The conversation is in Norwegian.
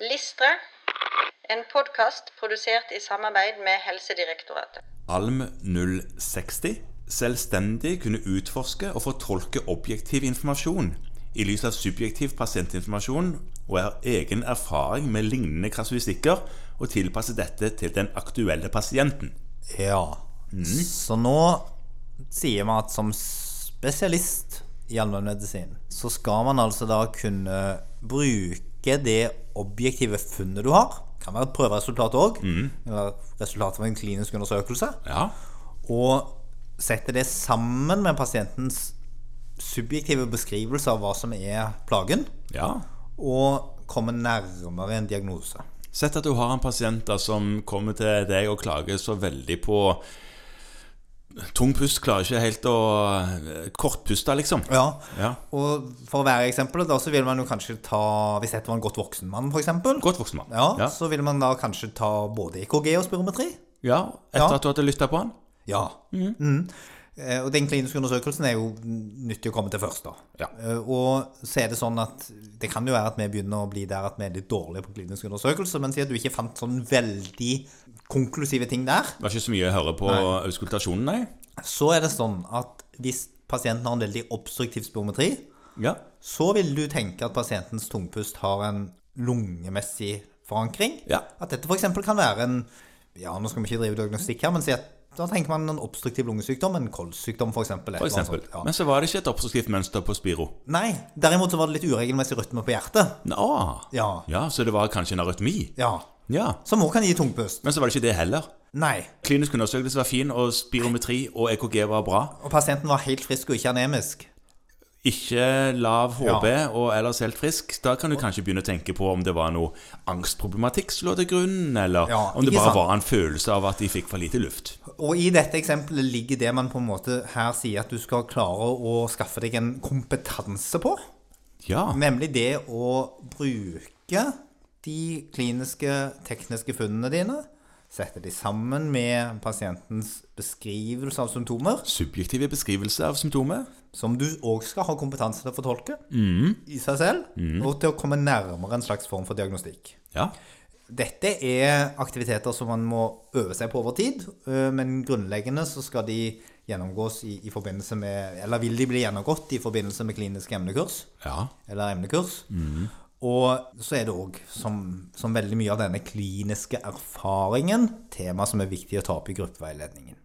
Listre, en podkast produsert i samarbeid med Helsedirektoratet. Alm 060 selvstendig kunne utforske og fortolke objektiv informasjon i lys av subjektiv pasientinformasjon og er egen erfaring med lignende kasuistikker og tilpasse dette til den aktuelle pasienten. Ja. Så nå sier vi at som spesialist i allmennmedisin så skal man altså da kunne bruke det objektive funnet du har. Kan være et prøveresultat òg, eller resultatet av en klinisk undersøkelse. Ja, Og sette det sammen med pasientens subjektive beskrivelse av hva som er plagen, ja. og komme nærmere en diagnose. Sett at du har en pasient da, som kommer til deg og klager så veldig på Tung pust, klarer ikke helt å Kortpuste, liksom. Ja, Ja. Og for å være eksempelet, da, så vil man jo kanskje ta Hvis dette var en godt voksen mann, f.eks. Godt voksen mann. Ja, ja. så vil man da kanskje ta både EKG og spirometri. ja etter Ja. at du hadde lytta på han? Ja. Mhm. Eh, Og den kliniske undersøkelsen er jo nyttig å komme til først, da. Ja. Eh, Og så er det sånn at det kan jo være at vi begynner å bli der at vi er litt dårlige på klinisk undersøkelse, men si at du ikke fant sånn veldig konklusive ting der, Det var ikke så mye å høre på auskultasjonen, nei. så er det sånn at hvis pasienten har en veldig obstruktiv spirometri, Ja. så vil du tenke at pasientens tungpust har en lungemessig forankring. Ja. At dette f.eks. kan være en Ja, nå skal vi ikke drive diagnostikk her, men si at da tenker man en obstruktiv lungesykdom, en kolssykdom f.eks. Ja. Men så var det ikke et obstruktivt mønster på Spiro. Nei, derimot så var det litt uregelmessig rytme på hjertet. Nå. Ja. ja, så det var kanskje en arytmi? Ja. Ja. Som òg kan gi tungpust. Men så var det ikke det heller. Nei. Klinisk undersøkelse var fin, og spirometri og EKG var bra. Og pasienten var helt frisk og ikke anemisk. Ikke lav HB Ja. og ellers helt frisk. Da kan du kanskje begynne å tenke på om det var noe angstproblematikk som lå til grunn, eller Ja, om det bare sant. var en følelse av at de fikk for lite luft. Og i dette eksempelet ligger det man på en måte her sier at du skal klare å skaffe deg en kompetanse på. Ja. Nemlig det å bruke de kliniske, tekniske funnene dine, sette de sammen med pasientens beskrivelse av symptomer, Subjektive beskrivelser av symptomer. som du òg skal ha kompetanse til å fortolke i seg selv, og til å komme nærmere en slags form for diagnostikk. Ja. Dette er aktiviteter som man må øve seg på over tid, øh, men grunnleggende så skal de gjennomgås i, i forbindelse med Eller vil de bli gjennomgått i forbindelse med kliniske emnekurs? ja. eller emnekurs. Og så er det òg, som, som veldig mye av denne kliniske erfaringen, tema som er viktig å ta opp i gruppeveiledningen.